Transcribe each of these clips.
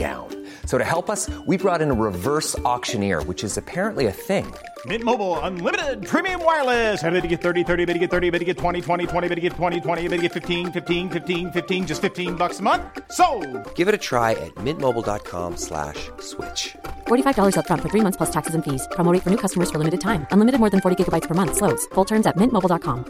down. So to help us, we brought in a reverse auctioneer, which is apparently a thing. Mint Mobile unlimited premium wireless. Ready to get 30, 30, bit to get 30, bit to get 20, 20, 20, bit to get 20, 20, bit to get 15, 15, 15, 15 just 15 bucks a month. So, Give it a try at mintmobile.com slash switch. $45 upfront for three months plus taxes and fees. Promo rate for new customers for limited time. Unlimited more than 40 gigabytes per month. Slows. Full terms at mintmobile.com.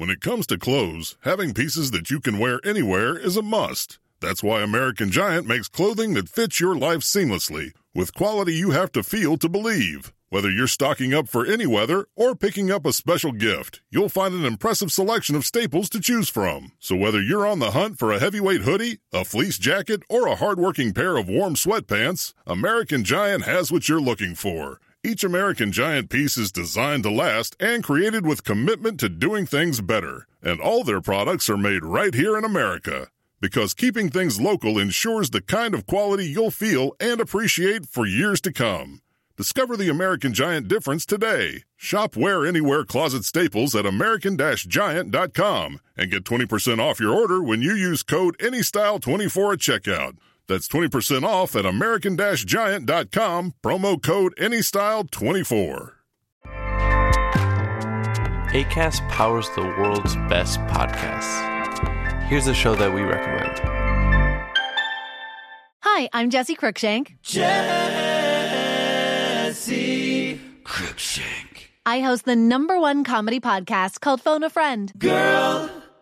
When it comes to clothes, having pieces that you can wear anywhere is a must. That's why American Giant makes clothing that fits your life seamlessly, with quality you have to feel to believe. Whether you're stocking up for any weather or picking up a special gift, you'll find an impressive selection of staples to choose from. So whether you're on the hunt for a heavyweight hoodie, a fleece jacket, or a hardworking pair of warm sweatpants, American Giant has what you're looking for. Each American Giant piece is designed to last and created with commitment to doing things better. And all their products are made right here in America. Because keeping things local ensures the kind of quality you'll feel and appreciate for years to come. Discover the American Giant difference today. Shop Wear Anywhere Closet Staples at American Giant.com and get 20% off your order when you use code ANYSTYLE24 at checkout. That's 20% off at American Giant.com, promo code ANYSTYLE24. ACAST powers the world's best podcasts. Here's a show that we recommend. Hi, I'm Jesse Cruikshank. Jesse Cruikshank. I host the number one comedy podcast called Phone a Friend. Girl,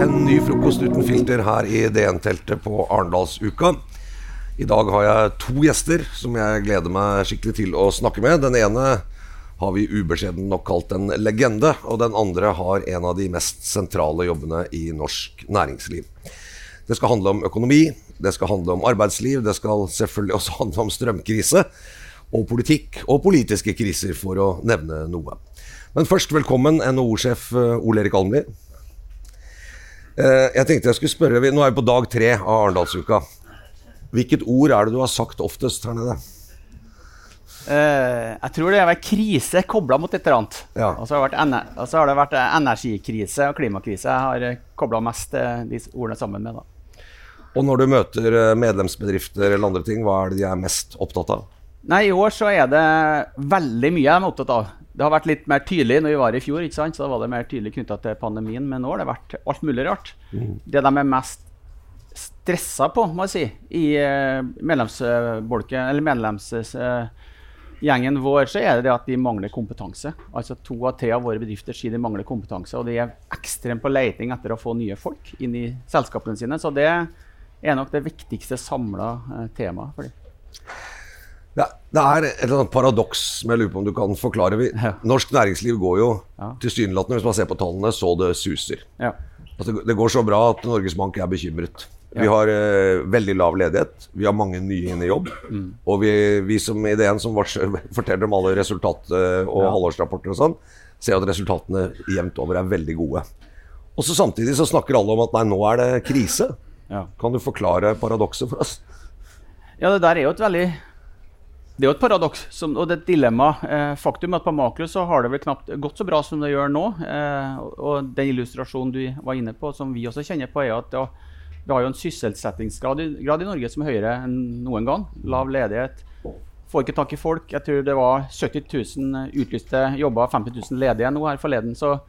en, ny, frokost uten filter her i DN-teltet på Arendalsuka. I dag har jeg to gjester som jeg gleder meg skikkelig til å snakke med. Den ene har vi ubeskjeden nok kalt en legende, og den andre har en av de mest sentrale jobbene i norsk næringsliv. Det skal handle om økonomi, det skal handle om arbeidsliv, det skal selvfølgelig også handle om strømkrise og politikk og politiske kriser, for å nevne noe. Men først velkommen NHO-sjef eh, Ole Erik Almli. Eh, Jeg tenkte jeg skulle spørre, Nå er vi på dag tre av Arendalsuka. Hvilket ord er det du har sagt oftest her nede? Uh, jeg tror det har vært krise kobla mot et eller annet. Ja. Og så har, har det vært eh, energikrise og klimakrise jeg har kobla mest de ordene sammen med. da. Og når du møter medlemsbedrifter eller andre ting, hva er det de er mest opptatt av? Nei, I år så er det veldig mye jeg er opptatt av. Det har vært litt mer tydelig når vi var i fjor, ikke sant? så da var det mer tydelig knytta til pandemien. Men nå har det vært alt mulig rart. Det de er mest stressa på, må jeg si, i eh, medlemsbolken, eller medlemsgjengen vår, så er det det at de mangler kompetanse. Altså To av tre av våre bedrifter sier de mangler kompetanse, og de er ekstremt på leiting etter å få nye folk inn i selskapene sine. Så det er nok det viktigste samla eh, temaet for dem. Det, det er et eller annet paradoks som jeg lurer på om du kan forklare. Vi, Ja. Norsk næringsliv går jo Ja. tilsynelatende, hvis man ser på tallene, så det suser. Ja. Altså, det går så bra at Norges Bank er bekymret. Vi har eh, veldig lav ledighet, vi har mange nye inn i jobb. Mm. Og vi, vi som ideen som forteller om alle resultat- eh, og halvårsrapporter og sånn, ser at resultatene jevnt over er veldig gode. Og så samtidig så snakker alle om at nei, nå er det krise. Ja. Kan du forklare paradokset for oss? Ja, det der er jo et veldig Det er jo et paradoks som, og det er et dilemma. Eh, faktum er at på makro så har det vel knapt gått så bra som det gjør nå. Eh, og- den illustrasjonen du var inne på, som vi også kjenner på, er at ja, Vi har jo en sysselsettingsgrad i, i Norge som er høyere enn noen gang. Lav ledighet. Får ikke tak i folk. Jeg tror det var 70 000 utlyste jobber, 50 000 ledige nå her forleden. Så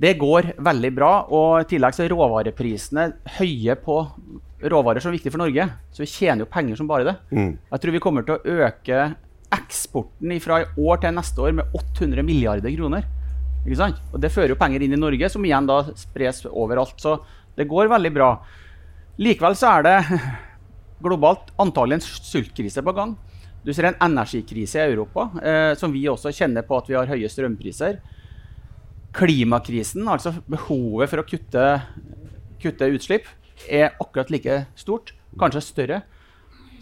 det går veldig bra. Og i tillegg så er råvareprisene høye på råvarer som er viktig for Norge. Så vi tjener jo penger som bare det. Jeg tror vi kommer til å øke eksporten fra i år til neste år med 800 milliarder kroner. Ikke sant? Og Det fører jo penger inn i Norge, som igjen da spres overalt. Så det går veldig bra. Likevel så er det globalt antagelig en sultkrise på gang. Du ser en energikrise i Europa, eh, som vi også kjenner på at vi har høye strømpriser. Klimakrisen, altså behovet for å kutte, kutte utslipp, er akkurat like stort, kanskje større.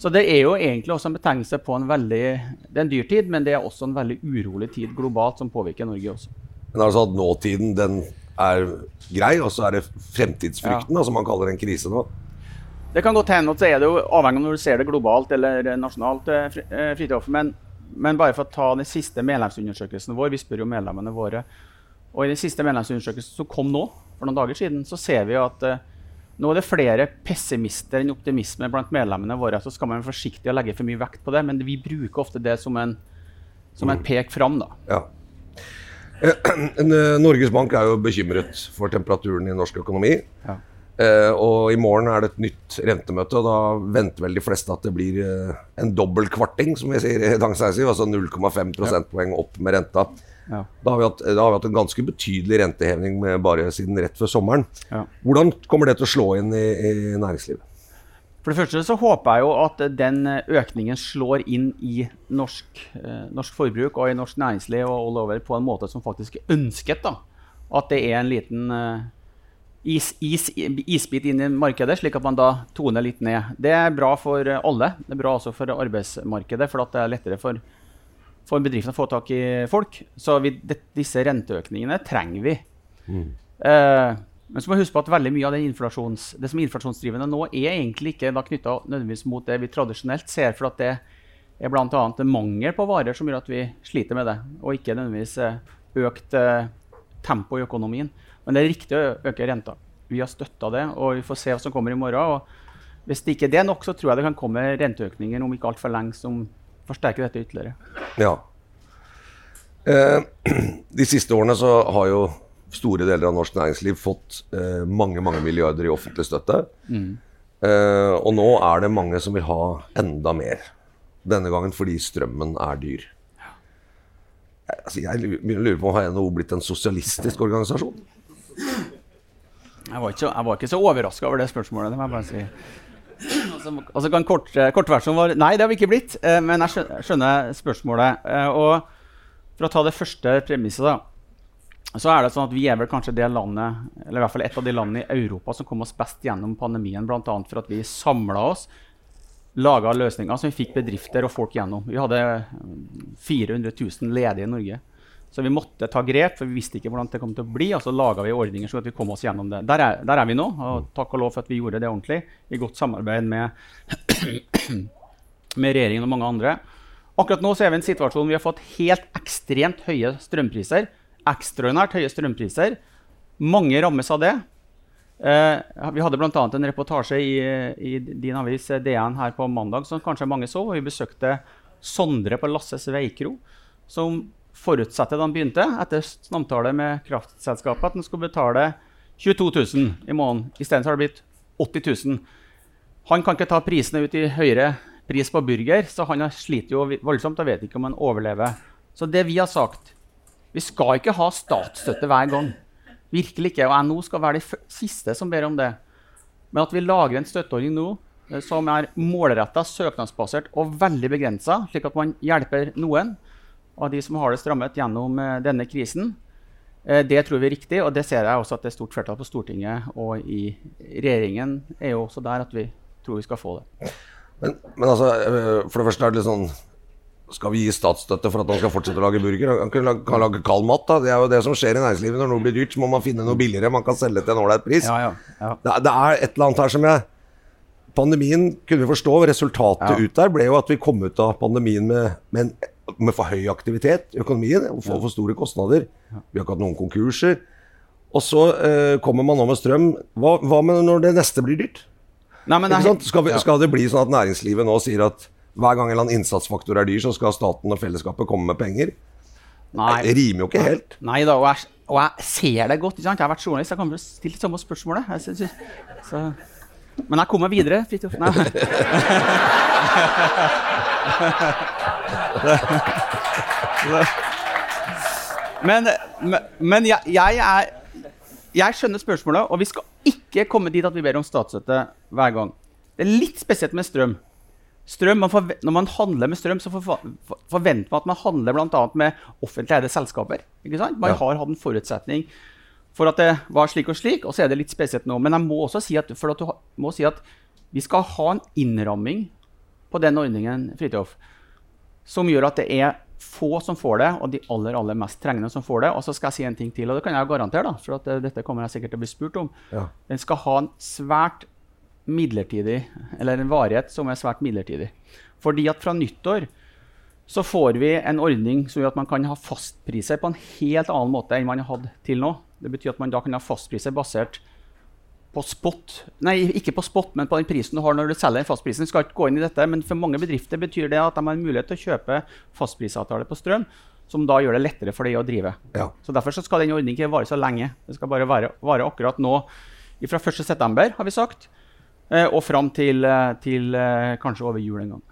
Så det er jo egentlig også en betegnelse på en veldig Det er en dyr tid, men det er også en veldig urolig tid globalt som påvirker Norge også. Men altså at nåtiden den er grei, og så er det fremtidsfrykten da, som man kaller en krise nå. Det kan godt hende at så er det jo avhengig av når du ser det globalt eller nasjonalt. eh, eh, Fridtjof, Men, men bare for å ta den siste medlemsundersøkelsen vår, vi spør jo medlemmene våre. Og i den siste medlemsundersøkelsen som kom nå, for noen dager siden, så ser vi at eh, nå er det flere pessimister enn optimisme blant medlemmene våre. Så skal man være forsiktig og legge for mye vekt på det, men vi bruker ofte det som en, som en pek fram. da. Ja. Eh, Norges Bank er jo bekymret for temperaturen i norsk økonomi. Ja. Eh, og i morgen er det et nytt rentemøte, og da venter vel de fleste at det blir eh, en dobbel kvarting, som vi sier i Dagens Næringsliv, altså 0,5 prosentpoeng opp med renta. Ja. Da har, vi hatt, da har vi hatt en ganske betydelig renteheving med bare siden rett før sommeren. Ja. Hvordan kommer det til å slå inn i, i næringslivet? For det første så håper jeg jo at den økningen slår inn i norsk, eh, norsk forbruk og i norsk næringsliv og all over på en måte som faktisk er ønsket. da. At det er en liten eh, is, is, isbit inn i markedet, slik at man da toner litt ned. Det er bra for alle. Det er bra også for arbeidsmarkedet, for at det er lettere for, for bedriftene å få tak i folk. Så vi, det, disse renteøkningene trenger vi. Eh, men så må vi huske på at veldig mye av det, inflasjons, det som er inflasjonsdrivende nå, er egentlig ikke knytta nødvendigvis mot det vi tradisjonelt ser. For at det er bl.a. mangel på varer som gjør at vi sliter med det, og ikke nødvendigvis eh, økt eh, tempo i økonomien. Men det er riktig å øke renta. Vi har støtta det, og vi får se hva som kommer i morgen. og Hvis det ikke er det nok, så tror jeg det kan komme renteøkninger om ikke altfor lenge som forsterker dette ytterligere. Ja. Eh, de siste årene så har jo store deler av norsk næringsliv fått eh, mange mange milliarder i offentlig støtte. Eh, og nå er det mange som vil ha enda mer. Denne gangen fordi strømmen er dyr. Jeg, altså, jeg begynner å lure på om har NHO blitt en sosialistisk organisasjon? Jeg var ikke så, jeg var ikke så overraska over det spørsmålet. det må jeg bare si. Altså, altså kan kort, Kortversjonen var Nei, det har vi ikke blitt. Eh, men jeg skjønner spørsmålet. Eh, og for å ta det første premisset, da. Så er det sånn at Vi er vel kanskje det landet, eller i hvert fall et av de landene i Europa som kom oss best gjennom pandemien. Bl.a. for at vi samla oss, laga løsninger som vi fikk bedrifter og folk gjennom. Vi hadde mm, 400 000 ledige i Norge. Så vi måtte ta grep, for vi visste ikke hvordan det kom til å bli. Og så laga vi ordninger så at vi kom oss gjennom det. Der er, der er vi nå, og takk og lov for at vi gjorde det ordentlig. I godt samarbeid med, med regjeringen og mange andre. Akkurat nå så er vi i en situasjon vi har fått helt ekstremt høye strømpriser. Ekstraordinært høye strømpriser. Mange rammes av det. Eh, vi hadde bl.a. en reportasje i, i din avis eh, DN her på mandag som kanskje mange så. og Vi besøkte Sondre på Lasses Veikro, som forutsatte da han begynte, etter samtale med kraftselskapet, at han skulle betale 22 000 i måneden. Isteden har det blitt 80 000. Han kan ikke ta prisene ut i høyere pris på burger, så han sliter jo voldsomt og vet ikke om han overlever. Så det vi har sagt Vi skal ikke ha statsstøtte hver gang. Virkelig ikke. Og NHO skal være de siste som ber om det. Men at vi lager en støtteordning nå eh, som er målretta, søknadsbasert og veldig begrensa, slik at man hjelper noen av de som har det strammet gjennom eh, denne krisen. Eh, det tror vi er riktig, og det ser jeg også at det er stort flertall på Stortinget og i regjeringen er jo også der at vi tror vi skal få det. Men, men altså, øh, for det første er det litt sånn Skal vi gi statsstøtte for at han skal fortsette å lage burger? Han kan lage, kan lage kald mat, da. Det er jo det som skjer i næringslivet. Når noe blir dyrt, så må man finne noe billigere man kan selge til en ålreit pris. Ja, ja, ja. Det, det er et eller annet her som jeg Pandemien kunne vi forstå. Resultatet ut der ble jo at vi kom ut av pandemien med, med, en, med for høy aktivitet i økonomien og for, for store kostnader. Vi har ikke hatt noen konkurser. Og så eh, kommer man nå med strøm. Hva, hva med når det neste blir dyrt? Nei, men det er-? Skal, vi, skal det bli sånn at næringslivet nå sier at hver gang en eller annen innsatsfaktor er dyr, så skal staten og fellesskapet komme med penger? Nei. Det rimer jo ikke helt. Nei da, og jeg, og jeg ser det godt. Jeg har vært journalist, jeg kan vel stille samme spørsmålet. Jeg synes, så. Men jeg kommer videre, Fridtjof. Nei. Men, men, jeg, jeg, er, jeg skjønner spørsmålet, og vi skal ikke komme dit at vi ber om statsstøtte hver gang. Det er litt spesielt med strøm. Strøm, man når man handler med strøm, så forventer man at man handler annet med offentlig eide selskaper. Man har hatt en forutsetning for at det var slik og slik, og så er det litt spesielt nå. Men jeg må også si at, for at du må si at vi skal ha en innramming på den ordningen, Fridtjof, som gjør at det er få som får det, og de aller aller mest trengende som får det. Og så skal jeg si en ting til, og det kan jeg garantere, da, for at eh, dette kommer jeg sikkert til å bli spurt om. Ja. Den skal ha en svært midlertidig, eller en varighet som er svært midlertidig. Fordi at fra nyttår så får vi en ordning som gjør at man kan ha fastpriser på en helt annen måte enn man har hatt til nå. Det betyr at man da kan ha fastpriser basert på spot. Nei, ikke på spot, men på den prisen du har når du selger fastprisen. Jeg skal ikke gå inn i dette, men for mange bedrifter betyr det at de har en mulighet til å kjøpe fastprisavtale på strøm, som da gjør det lettere for dem å drive. Ja. Så Derfor så skal den ordningen ikke vare så lenge. Det skal bare vare, vare akkurat nå fra 1.9., har vi sagt, eh, og fram til, eh, til eh, kanskje over jul en gang.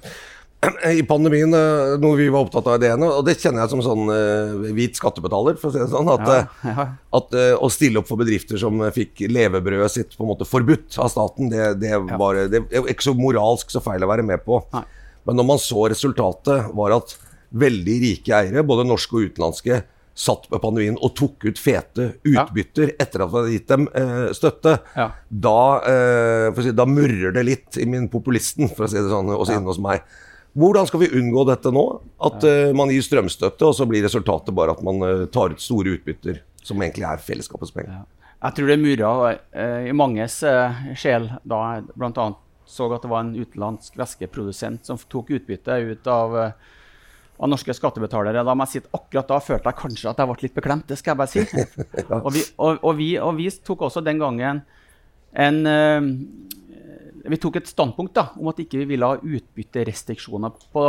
I pandemien, eh, noe vi var opptatt av ideene og det kjenner jeg som sånn eh, hvit skattebetaler, for å si det sånn, at, Ja, eh, ja. at å stille opp for bedrifter som fikk levebrødet sitt på en måte forbudt av staten, det, det var det ikke så moralsk så feil å være med på. Nei. Men når man så resultatet, var at veldig rike eiere, både norske og utenlandske, satt med pandemien og tok ut fete utbytter etter at vi hadde gitt dem eh, støtte. Ja. Da, eh, si, da murrer det litt i min populisten, for å si det sånn, også inne hos meg. Hvordan skal vi unngå dette nå? At uh, man gir strømstøtte, og så blir resultatet bare at man uh, tar ut store utbytter, som egentlig er fellesskapets penger. Jeg tror det murrer uh, i manges sjel da jeg bl.a. så at det var en utenlandsk væskeprodusent som tok utbytte ut av, av norske skattebetalere. Da si akkurat da følte jeg kanskje at jeg ble litt beklemt, det skal jeg bare si. og, vi, og, og, vi, og vi tok også den gangen en Vi tok et standpunkt da, om at ikke vi ville ha utbytterestriksjoner på,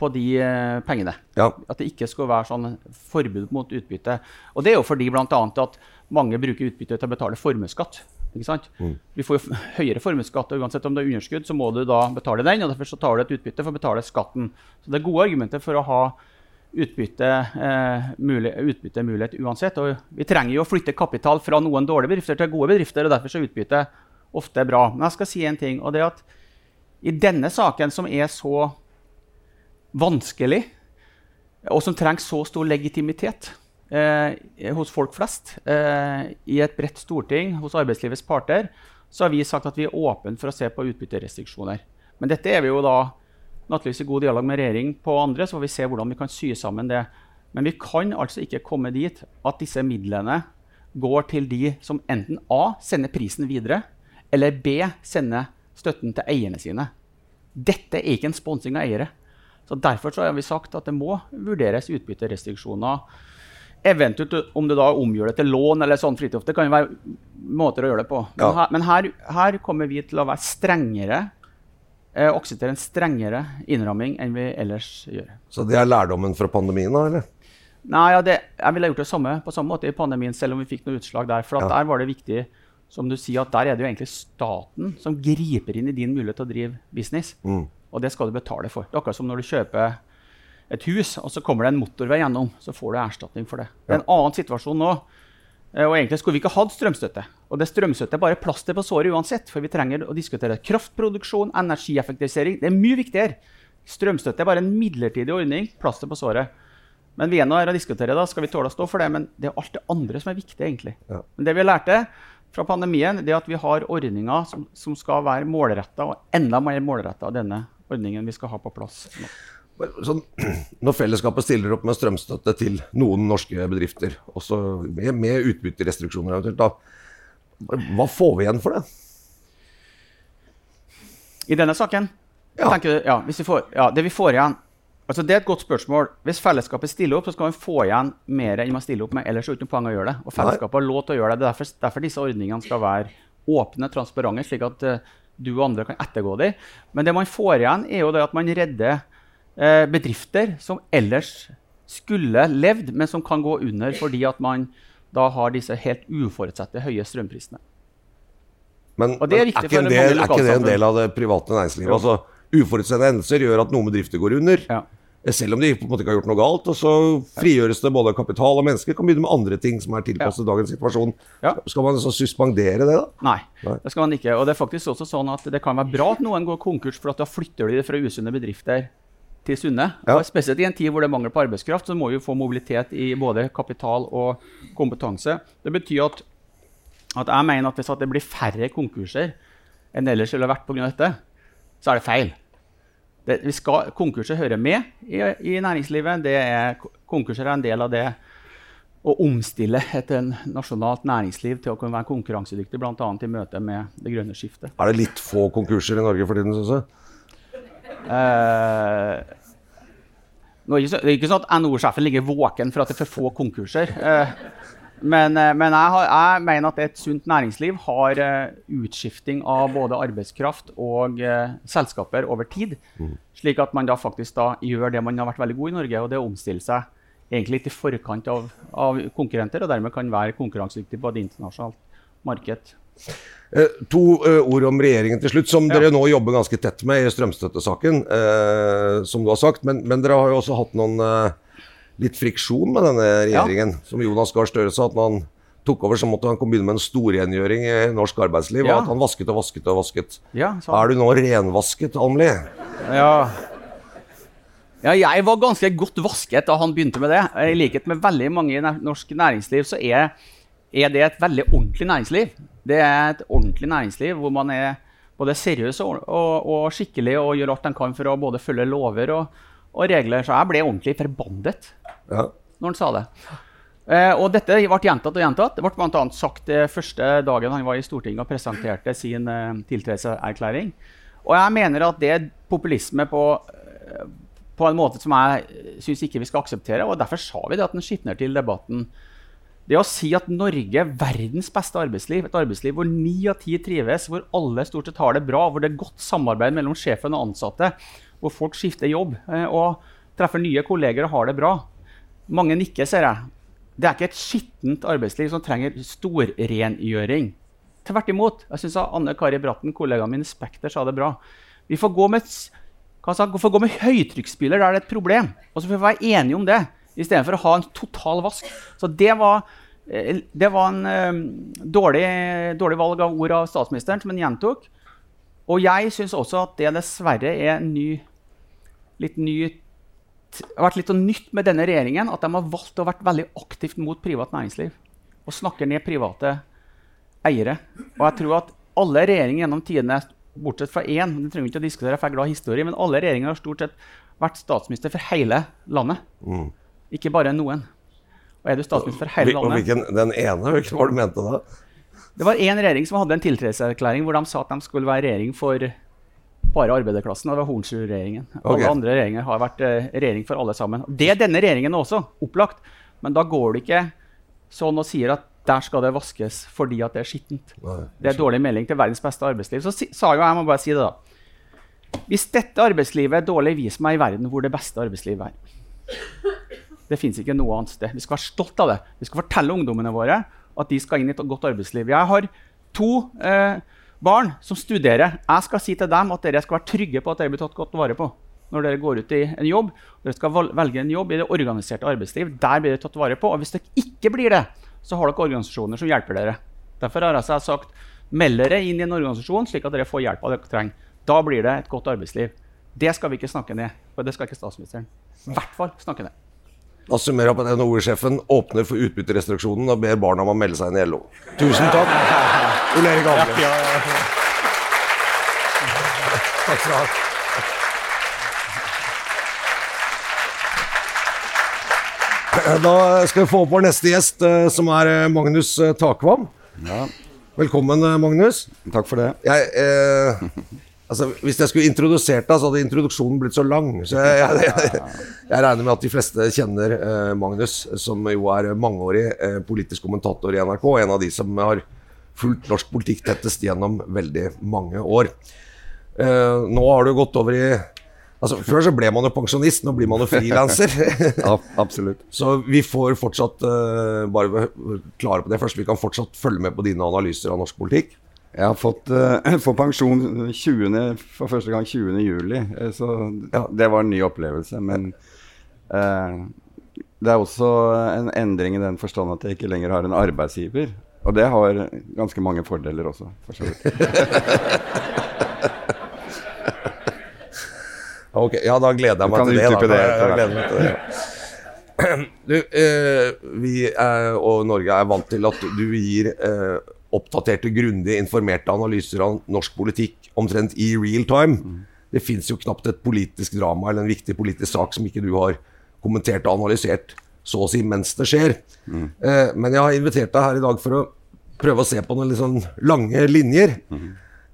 på de eh, pengene. Ja. At det ikke skulle være sånn forbud mot utbytte. Og det er jo fordi annet at mange bruker utbytte til å betale formuesskatt. Mm. Vi får jo høyere formuesskatt, og uansett om det er underskudd, så må du da betale den. og Derfor så tar du et utbytte for å betale skatten. Så det er gode argumenter for å ha utbytte, eh, mulig, utbyttemulighet uansett. Og vi trenger jo å flytte kapital fra noen dårlige bedrifter til gode bedrifter, og derfor så utbytte ofte er bra. Men jeg skal si en ting, og det at i denne saken, som er så vanskelig, og som trenger så stor legitimitet eh, hos folk flest, eh, i et bredt storting, hos arbeidslivets parter, så har vi sagt at vi er åpne for å se på utbytterestriksjoner. Men dette er vi jo da naturligvis i god dialog med regjering på andre, så får vi se hvordan vi kan sy sammen det. Men vi kan altså ikke komme dit at disse midlene går til de som enten A sender prisen videre, eller B Sende støtten til eierne sine. Dette er ikke en sponsing av eiere. Så Derfor så har vi sagt at det må vurderes utbytterestriksjoner. Eventuelt om du da omgjør det til lån eller sånn fritid. Det kan jo være måter å gjøre det på. Men, Ja. her, men her, her kommer vi til å være strengere eh, akseptere en strengere innramming enn vi ellers gjør. Så det er lærdommen fra pandemien, da, eller? Nei, ja, det, Jeg ville gjort det samme på samme måte i pandemien, selv om vi fikk noe utslag der. For at Ja. der var det viktig, som du sier, at der er det jo egentlig staten som griper inn i din mulighet til å drive business. Og det skal du betale for. Det er akkurat som når du kjøper et hus, og så kommer det en motorvei gjennom, så får du erstatning for det. Det er en annen situasjon nå. eh, Og egentlig skulle vi ikke hatt strømstøtte. Og det strømstøtte er bare plaster på såret uansett, for vi trenger å diskutere kraftproduksjon, energieffektivisering. Det er mye viktigere. Strømstøtte er bare en midlertidig ordning, plaster på såret. Men vi er nå her og diskuterer, da skal vi tåle å stå for det. Men det er alt det andre som er viktig, egentlig. Ja. Men det vi lærte fra pandemien, det at vi har ordninger som, som skal være målretta, og enda mer målretta av denne ordningen vi skal ha på plass. nå. Sånn, når fellesskapet stiller opp med strømstøtte til noen norske bedrifter, også med, med utbytterestriksjoner eventuelt, da, hva får vi igjen for det? I denne saken Ja. du, ja, får, ja, Det vi får igjen Altså Det er et godt spørsmål. Hvis fellesskapet stiller opp, så skal man få igjen mer enn man stiller opp med. Ellers er det ikke noe poeng å gjøre det. Og fellesskapet har lov til å gjøre det. Det er derfor, derfor disse ordningene skal være åpne, transparente, slik at uh, du og andre kan ettergå dem. Men det man får igjen, er jo det at man redder uh, bedrifter som ellers skulle levd, men som kan gå under fordi at man da har disse helt uforutsette høye strømprisene. Men, er men er, ikke en del, er ikke det en del av det private næringslivet? Altså, Uforutsette hendelser gjør at noen bedrifter går under. Ja. Selv om de på en måte ikke har gjort noe galt. Og så frigjøres det både kapital og mennesker. Kan begynne med andre ting som er tilpasset dagens situasjon. Ja. Skal man så suspendere det, da? Nei, Nei. det skal man ikke. Og det er faktisk også sånn at det kan være bra at noen går konkurs, for at da flytter de det fra usunne bedrifter til sunne. Ja. Og spesielt i en tid hvor det er mangel på arbeidskraft, så må vi få mobilitet i både kapital og kompetanse. Det betyr at, at jeg mener at hvis det blir færre konkurser enn ellers ville vært pga. dette, så er det feil. Det, vi skal, konkurser hører med i, i næringslivet. Det er, konkurser er en del av det å omstille et nasjonalt næringsliv til å kunne være konkurransedyktig, bl.a. i møte med det grønne skiftet. Er det litt få konkurser i Norge for tiden, syns jeg? Eh, det er ikke sånn at NHO-sjefen ligger våken for at det er for få konkurser. Eh, men eh, men jeg, har, jeg mener at et sunt næringsliv har eh, utskifting av både arbeidskraft og uh, selskaper over tid. Slik at man da faktisk da gjør det man har vært veldig god i Norge, og det er å omstille seg egentlig litt i forkant av, av konkurrenter, og dermed kan være konkurransedyktig på et internasjonalt marked. Eh, to eh, ord om regjeringen til slutt, som Ja. dere nå jobber ganske tett med i strømstøttesaken. eh, som du har sagt, men, men dere har jo også hatt noen litt friksjon med denne regjeringen. Som Jonas Gahr Støre sa, at når han tok over, så måtte han begynne med en storrengjøring i norsk arbeidsliv. Ja. At han vasket og vasket og vasket. Ja, Er du nå renvasket, Almli? Ja. ja, jeg var ganske godt vasket da han begynte med det. I likhet med veldig mange i norsk næringsliv så er, er det et veldig ordentlig næringsliv. Det er et ordentlig næringsliv hvor man er både seriøs og, og, og skikkelig og gjør alt man kan for å både følge lover og, og regler. Så jeg ble ordentlig forbannet Ja. når han sa det. Eh, og dette ble gjentatt og gjentatt. Det ble annet sagt eh, første dagen han var i Stortinget og presenterte sin eh, tiltredelseserklæring. Og jeg mener at det er populisme på, eh, på en måte som jeg syns ikke vi skal akseptere. og Derfor sa vi det at den skitner til debatten. Det å si at Norge er verdens beste arbeidsliv, et arbeidsliv hvor ni av ti trives, hvor alle stort sett har det bra, hvor det er godt samarbeid mellom sjefen og ansatte, hvor folk skifter jobb eh, og treffer nye kolleger og har det bra. Mange nikker, ser jeg. Det er ikke et skittent arbeidsliv som trenger storrengjøring. Tvert imot. Jeg syns Anne Kari Bratten, kollegaen min Spekter, sa det bra. Vi får gå med, sa, får gå med høytrykksspyler der det er et problem. Og så får vi være enige om det, istedenfor å ha en total vask. Så det var, eh, det var en eh, dårlig, dårlig valg av ord av statsministeren, som han gjentok. Og jeg syns også at det dessverre er en ny, litt ny vært litt sånn nytt med denne regjeringen at de har valgt å være veldig aktivt mot privat næringsliv. Og snakker ned private eiere. Og jeg tror at alle regjeringer gjennom tidene, bortsett fra én det trenger vi ikke å diskutere, for jeg er glad i historie, men alle regjeringer har stort sett vært statsminister for hele landet. Ikke bare noen. Og er du statsminister for hele landet og hvilken, den ene, hvilken var det du mente da? Det var én regjering som hadde en tiltredelseserklæring hvor de sa at de skulle være regjering for bare arbeiderklassen. og Det var Hornsrud-regjeringen. Okay. Alle andre regjeringer har vært eh, regjering for alle sammen. Det er denne regjeringen også, opplagt. Men da går det ikke sånn og sier at der skal det vaskes fordi at det er skittent. Det er dårlig melding til verdens beste arbeidsliv. Så si, sa jo jeg, må bare si det da. Hvis dette arbeidslivet er dårlig, vis meg i verden hvor det beste arbeidslivet er. Det fins ikke noe annet sted. Vi skal være stolt av det. Vi skal fortelle ungdommene våre at de skal inn i et godt arbeidsliv. Jeg har to eh, barn som studerer. Jeg skal si til dem at dere skal være trygge på at dere blir tatt godt vare på når dere går ut i en jobb. Dere skal velge en jobb i det organiserte arbeidsliv. Der blir dere tatt vare på. Og hvis dere ikke blir det, så har dere organisasjoner som hjelper dere. Derfor har jeg sagt meld dere inn i en organisasjon, slik at dere får hjelp av dere trenger. Da blir det et godt arbeidsliv. Det skal vi ikke snakke ned. Og det skal ikke statsministeren. I hvert fall snakke ned. Da summerer jeg opp at NHO-sjefen åpner for utbytterestriksjonen og ber barna om å melde seg inn i LO. Tusen takk. Ole Erik Almli. Takk skal du ha. Da skal vi få opp vår neste gjest, eh, som er eh, Magnus Takvam. Takvam. Velkommen, eh, Magnus. Takk for det. Jeg, eh, Altså, Hvis jeg skulle introdusert deg, så hadde introduksjonen blitt så lang. Så jeg, jeg, jeg, jeg regner med at de fleste kjenner eh, Magnus, som jo er mangeårig eh, politisk kommentator i NRK. En av de som har fulgt norsk politikk tettest gjennom veldig mange år. Eh, nå har du gått over i Altså, Før så ble man jo pensjonist, nå blir man jo frilanser. Ja, absolutt. så vi får fortsatt eh, bare klare på det først. Vi kan fortsatt følge med på dine analyser av norsk politikk. Jeg har fått uh, fått pensjon 20, for første gang 20. juli, eh, så ja, det var en ny opplevelse. Men uh, det er også en endring i den forstand at jeg ikke lenger har en arbeidsgiver. Og det har ganske mange fordeler også, for så vidt. Ok, Ja, da gleder jeg meg til det. Da. det Jeg etter gleder meg til det. ja. Du, eh, vi er, og Norge er vant til at du gir eh, oppdaterte, grundig informerte analyser av norsk politikk omtrent i real time. Det fins jo knapt et politisk drama eller en viktig politisk sak som ikke du har kommentert og analysert så å si mens det skjer. Eh, men jeg har invitert deg her i dag for å prøve å se på noen litt sånn lange linjer.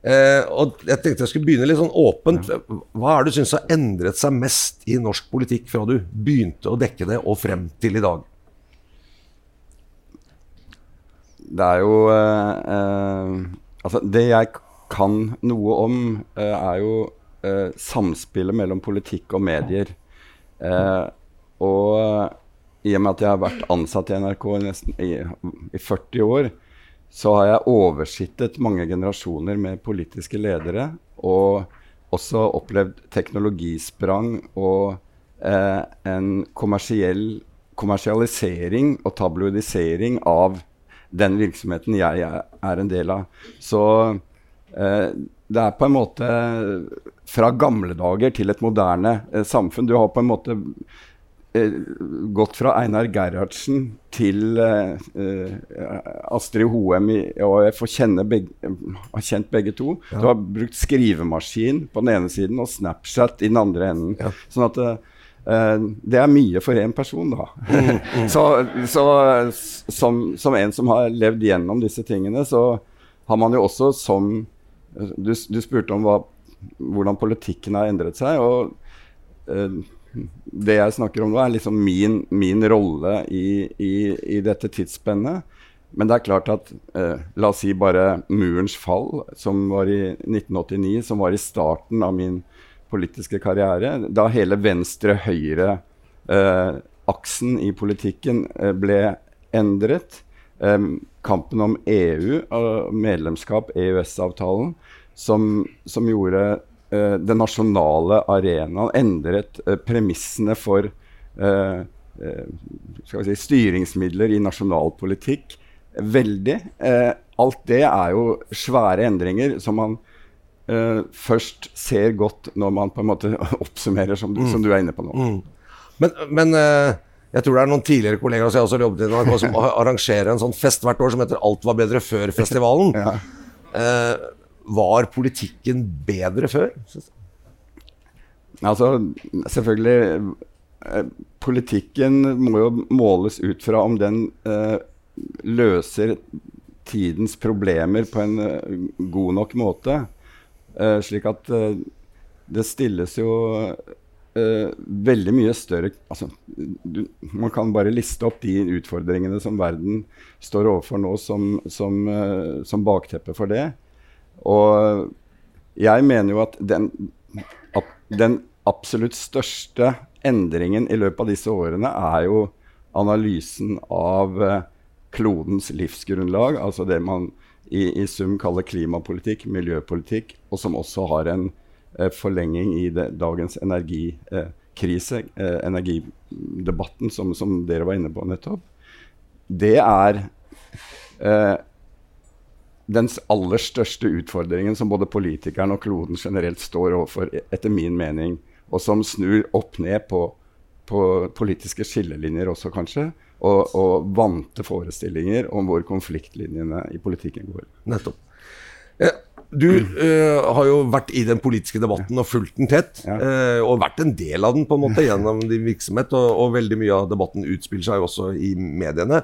Eh, og jeg tenkte jeg skulle begynne litt sånn åpent. Hva er det du syns har endret seg mest i norsk politikk fra du begynte å dekke det og frem til i dag? Det er jo eh, eh, Altså, det jeg kan noe om, eh, er jo eh, samspillet mellom politikk og medier. Eh, og i og med at jeg har vært ansatt i NRK nesten i, i 40 år, så har jeg oversittet mange generasjoner med politiske ledere. Og også opplevd teknologisprang og eh, en kommersiell kommersialisering og tabloidisering av den virksomheten jeg er, en del av. Så eh, det er på en måte fra gamle dager til et moderne eh, samfunn. Du har på en måte eh, gått fra Einar Gerhardsen til Astrid Hoem, i, og jeg får kjenne begge, har kjent begge to. Du har brukt skrivemaskin på den ene siden og Snapchat i den andre enden. Sånn at det er mye for én person, da. så så som, som en som har levd gjennom disse tingene, så har man jo også som Du, du spurte om hva, hvordan politikken har endret seg. og eh, det jeg snakker om nå, er liksom min, min rolle i, i, i dette tidsspennet. Men det er klart at eh, La oss si bare murens fall, som var i 1989, som var i starten av min politiske karriere. Da hele venstre-høyre-aksen i politikken eh, ble endret. Em, kampen om EU og medlemskap, EØS-avtalen, som, som gjorde eh, den nasjonale arenaen endret eh, premissene for eh, eh, si, styringsmidler i nasjonal politikk veldig. Eh, alt det er jo svære endringer som man eh, først ser godt når man på en måte oppsummerer, som, du- som du er inne på nå. Men, men uh, jeg tror det er noen tidligere kollegaer som jeg også jobbet i NRK, som arrangerer en sånn fest hvert år som heter 'Alt var bedre før'-festivalen. Ja. uh, var politikken bedre før? Altså, selvfølgelig Politikken må jo måles ut fra om den eh, løser tidens problemer på en god nok måte. Eh, slik at eh, det stilles jo Uh, veldig mye større altså, du, Man kan bare liste opp de utfordringene som verden står overfor nå, som, som, uh, som bakteppe for det. Og jeg mener jo at den, at den absolutt største endringen i løpet av disse årene er jo analysen av uh, klodens livsgrunnlag, altså det man i, i sum kaller klimapolitikk, miljøpolitikk, og som også har en eh, forlenging i det, dagens energikrise, eh, energidebatten, som, som dere var inne på nettopp. Det er eh, den aller største utfordringen som både politikeren og kloden generelt står overfor, e- etter min mening, og som snur opp ned på, på politiske skillelinjer også, kanskje, og, og vante forestillinger om hvor konfliktlinjene i politikken går. Nettopp. Eh, Du eh, har jo vært i den politiske debatten og fulgt den tett. Ja. eh, og vært en del av den på en måte gjennom din virksomhet. Og, og veldig mye av debatten utspiller seg jo også i mediene.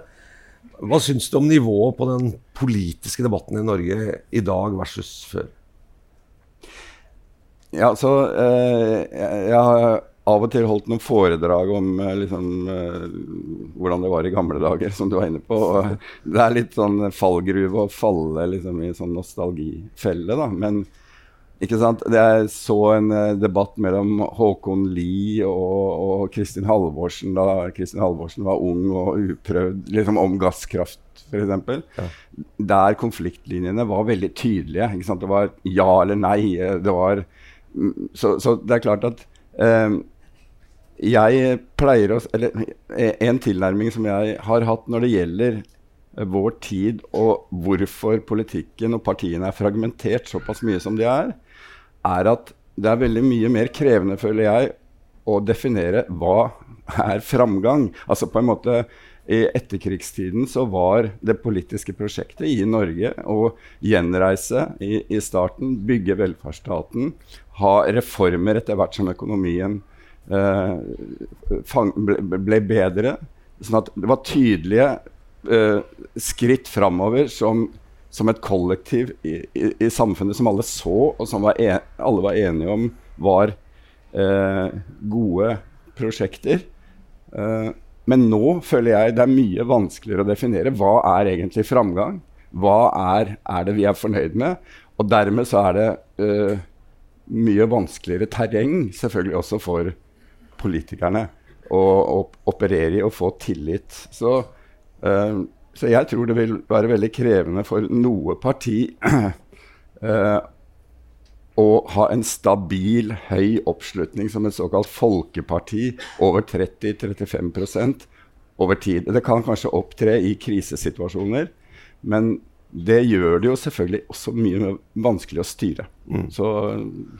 Hva syns du om nivået på den politiske debatten i Norge i dag versus før? ja, så eh, jeg, jeg har av og til holdt noen foredrag om eh, liksom, eh, hvordan det var i gamle dager, som du var inne på. Og det er litt sånn fallgruve å falle liksom, i sånn nostalgifelle, da. Men ikke sant? Jeg så en uh, debatt mellom Håkon Lie og, og Kristin Halvorsen da Kristin Halvorsen var ung og uprøvd, liksom om gasskraft f.eks. Ja. Der konfliktlinjene var veldig tydelige. Ikke sant? Det var ja eller nei. Det var, mm, så, så det er klart at um, jeg pleier å Eller en tilnærming som jeg har hatt når det gjelder eh, vår tid og hvorfor politikken og partiene er fragmentert såpass mye som de er, er at det er veldig mye mer krevende, føler jeg, å definere hva er framgang. Altså på en måte i etterkrigstiden så var det politiske prosjektet i Norge å gjenreise i, i starten, bygge velferdsstaten, ha reformer etter hvert som økonomien Eh, ble, ble, bedre. Sånn at det var tydelige uh, skritt framover som, som, et kollektiv i, i, i, samfunnet som alle så, og som var en, alle var enige om var uh, gode prosjekter. Uh, men nå føler jeg det er mye vanskeligere å definere hva er egentlig framgang. Hva er, er det vi er fornøyd med? Og dermed så er det mye vanskeligere terreng, selvfølgelig også for politikerne å, å operere i og få tillit. Så, uh, så, jeg tror det vil være veldig krevende for noe parti uh, å ha en stabil, høy oppslutning som et såkalt folkeparti over 30-35% over tid. Det kan kanskje opptre i krisesituasjoner, men det gjør det jo selvfølgelig også mye vanskelig å styre. Mm. Så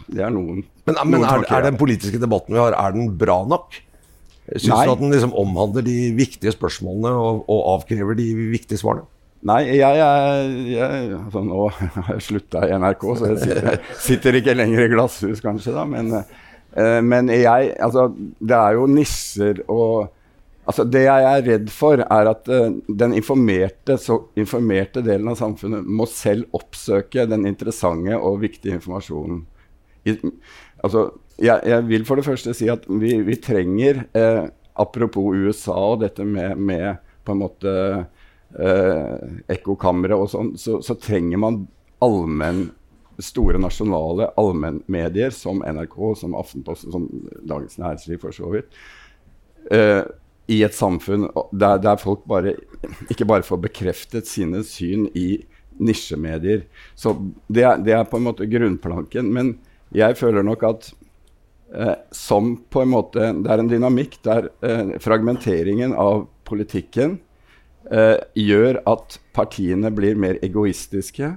det er noen Men, men er, er, den politiske debatten vi har, er den bra nok? Syns du at den liksom omhandler de viktige spørsmålene og, og avkrever de viktige svarene? Nei, jeg, jeg, jeg altså Nå har jeg slutta i NRK, så jeg sitter, sitter, ikke lenger i glasshus, kanskje. da, Men, uh, men jeg Altså, det er jo nisser og Altså, det jeg er redd for, er at uh, den informerte, så, informerte, delen av samfunnet må selv oppsøke den interessante og viktige informasjonen. I, altså, jeg, jeg, vil for det første si at vi, vi trenger, uh, apropos USA og dette med, med på en måte uh, ekkokamre og sånn, så, så, trenger man allmenn store nasjonale allmennmedier som NRK, som Aftenposten, som Dagens Næringsliv for så vidt. Uh, i et samfunn der, der, folk bare, ikke bare får bekreftet sine syn i nisjemedier. Så det det er, på en måte grunnplanken. Men jeg føler nok at eh, som på en måte Det er en dynamikk der eh, fragmenteringen av politikken eh, gjør at partiene blir mer egoistiske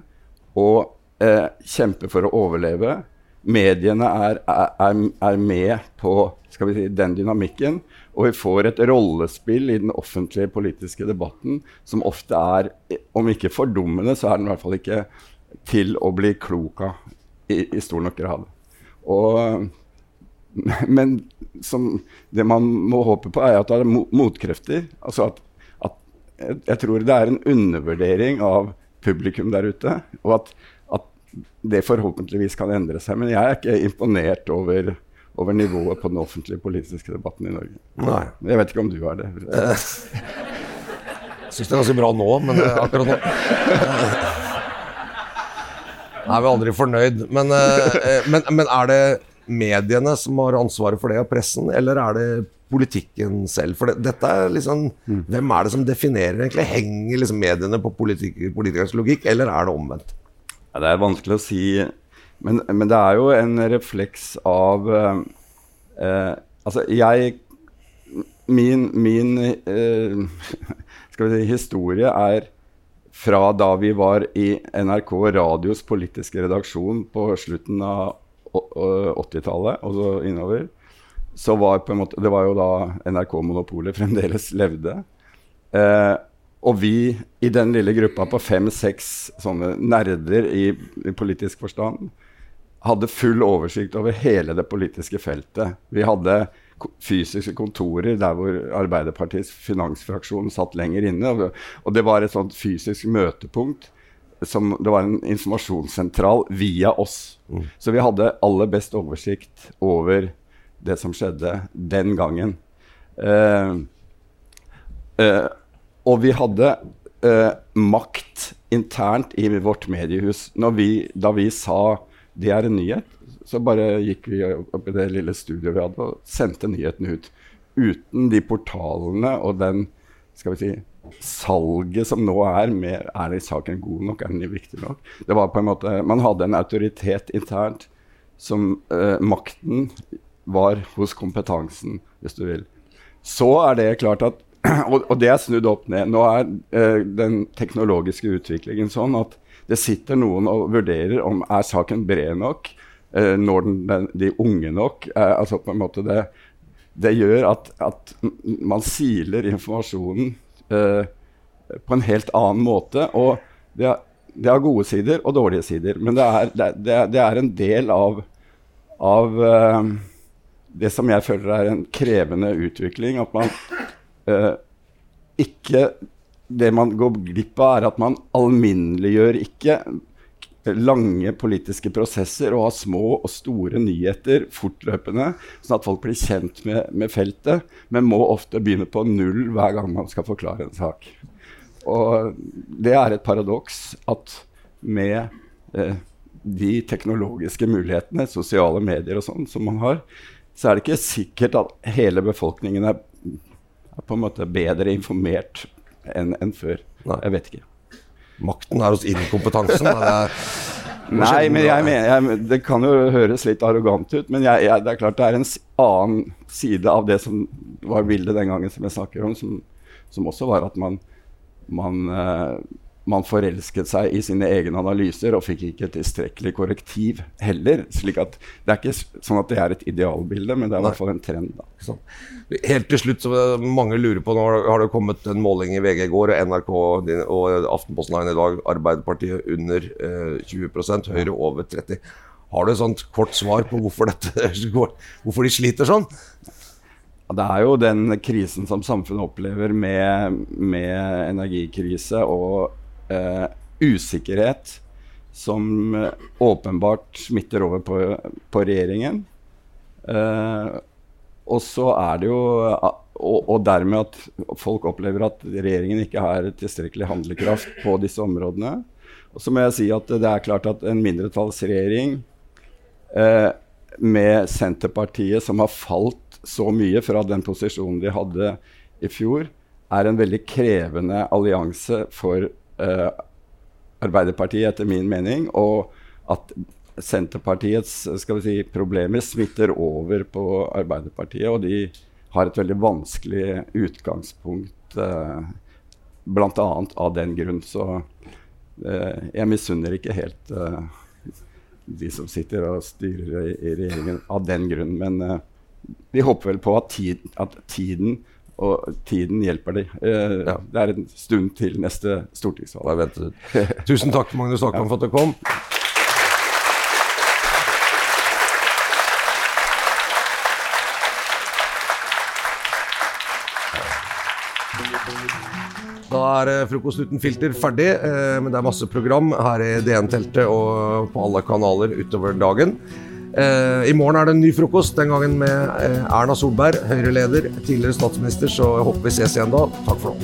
og eh, kjemper for å overleve. Mediene er, er, er med på si, den dynamikken. Og vi får et rollespill i den offentlige politiske debatten som ofte er, om ikke fordummende, så er den i hvert fall ikke til å bli klok av i, i stor nok grad. Og, men som, det man må håpe på, er at det er motkrefter. Altså at, at jeg tror det er en undervurdering av publikum der ute. Og at, at det forhåpentligvis kan endre seg. Men jeg er ikke imponert over over nivået på den offentlige politiske debatten i Norge. Nei. Jeg vet ikke om du er det. Jeg syns det er ganske bra nå, men eh, akkurat nå Jeg er vi aldri fornøyd. Men, eh, men, men, er det mediene som har ansvaret for det, og pressen, eller er det politikken selv? For det, dette er liksom mm. Hvem er det som definerer egentlig? Henger liksom mediene på politik, politikernes logikk, eller er det omvendt? Ja, det er vanskelig å si men, men, det er jo en refleks av eh, eh, Altså, jeg Min, min eh, skal vi si, historie er fra da vi var i NRK Radios politiske redaksjon på slutten av 80-tallet og så innover. Så var på en måte, Det var jo da NRK-monopolet fremdeles levde. Eh, og vi i den lille gruppa på fem-seks sånne nerder i, i politisk forstand hadde full oversikt over hele det politiske feltet. Vi hadde fysiske kontorer der hvor Arbeiderpartiets finansfraksjon satt lenger inne. Og det var et sånt fysisk møtepunkt som Det var en informasjonssentral via oss. Så vi hadde aller best oversikt over det som skjedde den gangen. Eh, eh, og vi hadde eh, makt internt i vårt mediehus. Vi, da vi sa det er en nyhet, så bare gikk vi opp i det lille studioet vi hadde og sendte nyheten ut. Uten de portalene og den skal vi si, salget som nå er med Er saken god nok? Er den viktig nok? Det var på en måte, Man hadde en autoritet internt som eh, Makten var hos kompetansen, hvis du vil. Så er det klart at og, og, det er snudd opp ned. Nå er eh, den teknologiske utviklingen sånn at det sitter noen og vurderer om er saken bred nok, eh, når den, den, de unge nok. Eh, altså på en måte det, det gjør at, at, man siler informasjonen eh, på en helt annen måte. Og det, er, det, har gode sider og dårlige sider, men det er, det, det er en del av, av eh, det som jeg føler er en krevende utvikling. At man uh, ikke Det man går glipp av, er at man alminneliggjør ikke lange politiske prosesser og har små og store nyheter fortløpende, sånn at folk blir kjent med, med, feltet, men må ofte begynne på null hver gang man skal forklare en sak. Og det er et paradoks at med eh, de teknologiske mulighetene, sosiale medier og sånn, som man har, så er det ikke sikkert at hele befolkningen er, er på en måte bedre informert enn en før. Nei. Jeg vet ikke. Makten er hos inkompetansen. Nei, men jeg mener, jeg, Det kan jo høres litt arrogant ut, men jeg, jeg, det er klart det er en annen side av det som var bildet den gangen som jeg snakker om, som, som også var at man, man uh, man forelsket seg i sine egne analyser og fikk ikke tilstrekkelig korrektiv heller. slik at Det er ikke sånn at det er et idealbilde, men det er i hvert fall en trend. Da. Helt til slutt, så mange lurer på, nå har det kommet en måling i VG i går, og NRK og Aftenposten har en i dag. Arbeiderpartiet under eh, 20% Høyre over 30 Har du et sånt kort svar på hvorfor, dette går, hvorfor de sliter sånn? Det er jo den krisen som samfunnet opplever med, med energikrise og uh, usikkerhet som uh, åpenbart smitter over på, på regjeringen. Eh, og så er det jo og, og, dermed at folk opplever at regjeringen ikke har tilstrekkelig handlekraft på disse områdene. Og så må jeg si at det er klart at en mindretallsregjering eh, med Senterpartiet, som har falt så mye fra den posisjonen de hadde i fjor, er en veldig krevende allianse for eh, Arbeiderpartiet, etter min mening. Og at Senterpartiets si, problemer smitter over på Arbeiderpartiet. Og de har et veldig vanskelig utgangspunkt, eh, bl.a. av den grunn. Så eh, jeg misunner ikke helt eh, de som sitter og styrer i, i regjeringen av den grunn. Men eh, vi håper vel på at, tid, at tiden og tiden hjelper de. Eh, ja. Det er en stund til neste stortingsvalg. Tusen takk, Magnus Akman, for at du kom. Da er eh, Frokost uten filter ferdig, eh, men det er masse program her i DN-teltet og på alle kanaler utover dagen. Eh, I morgen er det en ny frokost, den gangen med eh, Erna Solberg, Høyre-leder, tidligere statsminister, så jeg håper vi ses igjen da. Takk for nå.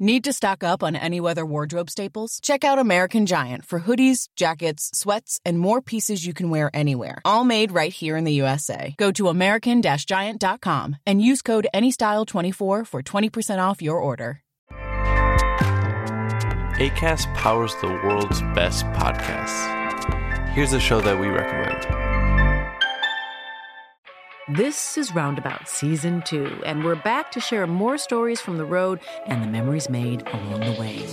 Need to stock up on any weather wardrobe staples? Check out American Giant for hoodies, jackets, sweats, and more pieces you can wear anywhere. All made right here in the USA. Go to American Giant.com and use code ANYSTYLE24 for 20% off your order. ACAST powers the world's best podcasts. Here's a show that we recommend. This is Roundabout Season 2, and we're back to share more stories from the road and the memories made along the way.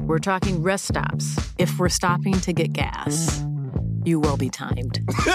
We're talking rest stops, if we're stopping to get gas, you will be timed.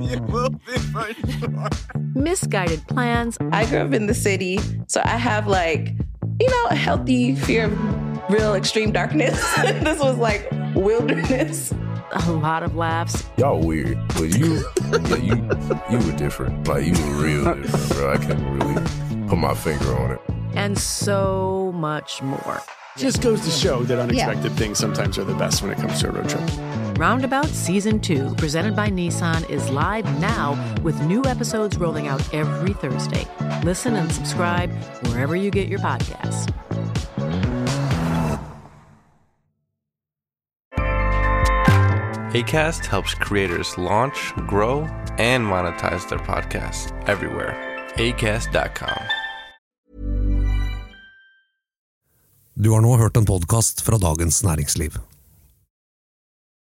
you will be for sure. Misguided plans. I grew up in the city, so I have like, you know, a healthy fear of real extreme darkness. this was like wilderness. A lot of laughs. Y'all weird, but you, yeah, you, you were different. Like you were real different, bro. I can't really put my finger on it. And so much more. Just goes to show that unexpected things sometimes are the best when it comes to a road trip. Roundabout Season 2, presented by Nissan, is live now with new episodes rolling out every Thursday. Listen and subscribe wherever you get your podcasts. ACAST helps creators launch, grow, and monetize their podcasts everywhere. ACAST.com. Du har nå hørt en podkast fra Dagens Næringsliv.